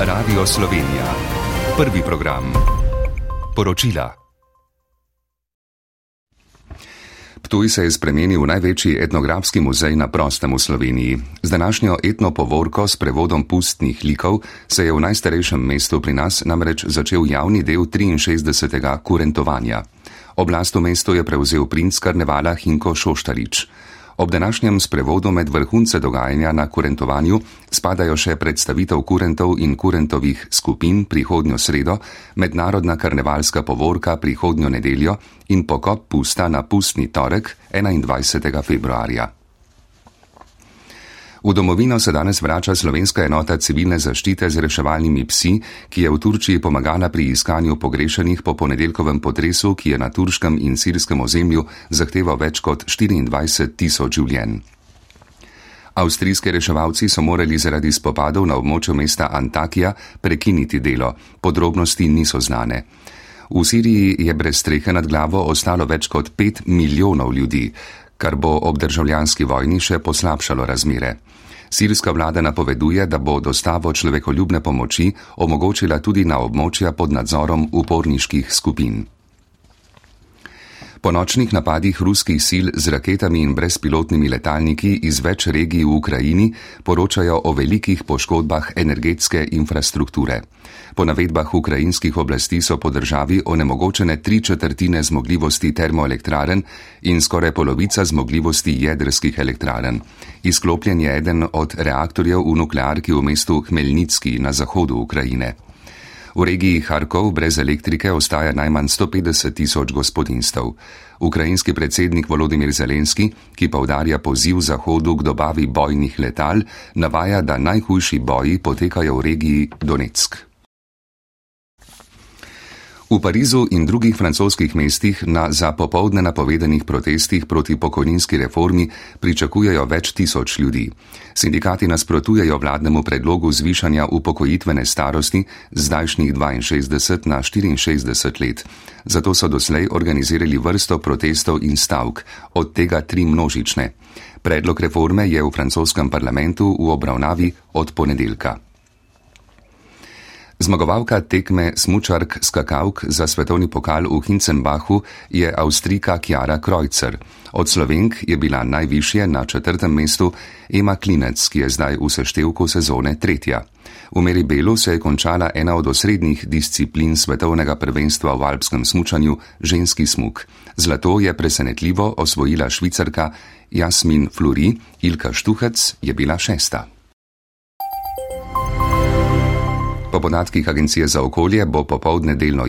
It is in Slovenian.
Radio Slovenija. Prvi program. Poročila. Ptuj se je spremenil v največji etnografski muzej na prostem v Sloveniji. Z današnjo etnopovorko s prevodom pustnih likov se je v najstarejšem mestu pri nas namreč začel javni del 63. kurentovanja. Oblast v mestu je prevzel princ karnevala Hinko Šoštarič. Ob današnjem sprevodu med vrhunce dogajanja na kurentovanju spadajo še predstavitev kurentov in kurentovih skupin prihodnjo sredo, mednarodna karnevalska povorka prihodnjo nedeljo in pokop pusta na pustni torek 21. februarja. V domovino se danes vrača slovenska enota civilne zaščite z reševalnimi psi, ki je v Turčiji pomagala pri iskanju pogrešenih po ponedeljkovem potresu, ki je na turškem in sirskem ozemlju zahteval več kot 24 tisoč življenj. Avstrijski reševalci so morali zaradi spopadov na območju mesta Antakija prekiniti delo, podrobnosti niso znane. V Siriji je brez strehe nad glavo ostalo več kot 5 milijonov ljudi, kar bo ob državljanski vojni še poslabšalo razmere. Sirska vlada napoveduje, da bo dostavo človekoljubne pomoči omogočila tudi na območja pod nadzorom uporniških skupin. Po nočnih napadih ruskih sil z raketami in brezpilotnimi letalniki iz več regij v Ukrajini poročajo o velikih poškodbah energetske infrastrukture. Po navedbah ukrajinskih oblasti so po državi onemogočene tri četrtine zmogljivosti termoelektraren in skoraj polovica zmogljivosti jedrskih elektraren. Izklopljen je eden od reaktorjev v nuklearki v mestu Hmelnicki na zahodu Ukrajine. V regiji Harkov brez elektrike ostaja najmanj 150 tisoč gospodinstv. Ukrajinski predsednik Volodimir Zelenski, ki povdarja poziv Zahodu k dobavi bojnih letal, navaja, da najhujši boji potekajo v regiji Donetsk. V Parizu in drugih francoskih mestih na za popovdne napovedanih protestih proti pokojninski reformi pričakujejo več tisoč ljudi. Sindikati nasprotujejo vladnemu predlogu zvišanja upokojitvene starosti zdajšnjih 62 na 64 let. Zato so doslej organizirali vrsto protestov in stavk, od tega tri množične. Predlog reforme je v francoskem parlamentu v obravnavi od ponedeljka. Zmagovalka tekme smučark skakavk za svetovni pokal v Hincenbachu je Avstrika Kjara Krojcer. Od Slovenk je bila najvišje na četrtem mestu Ema Klinec, ki je zdaj v seštevku sezone tretja. V meri Belu se je končala ena od osrednjih disciplin svetovnega prvenstva v alpskem smučanju, ženski smuk. Zlato je presenetljivo osvojila švicarka Jasmin Fluri, Ilka Štuhec je bila šesta. Po podatkih Agencije za okolje bo popovdne delno jasno.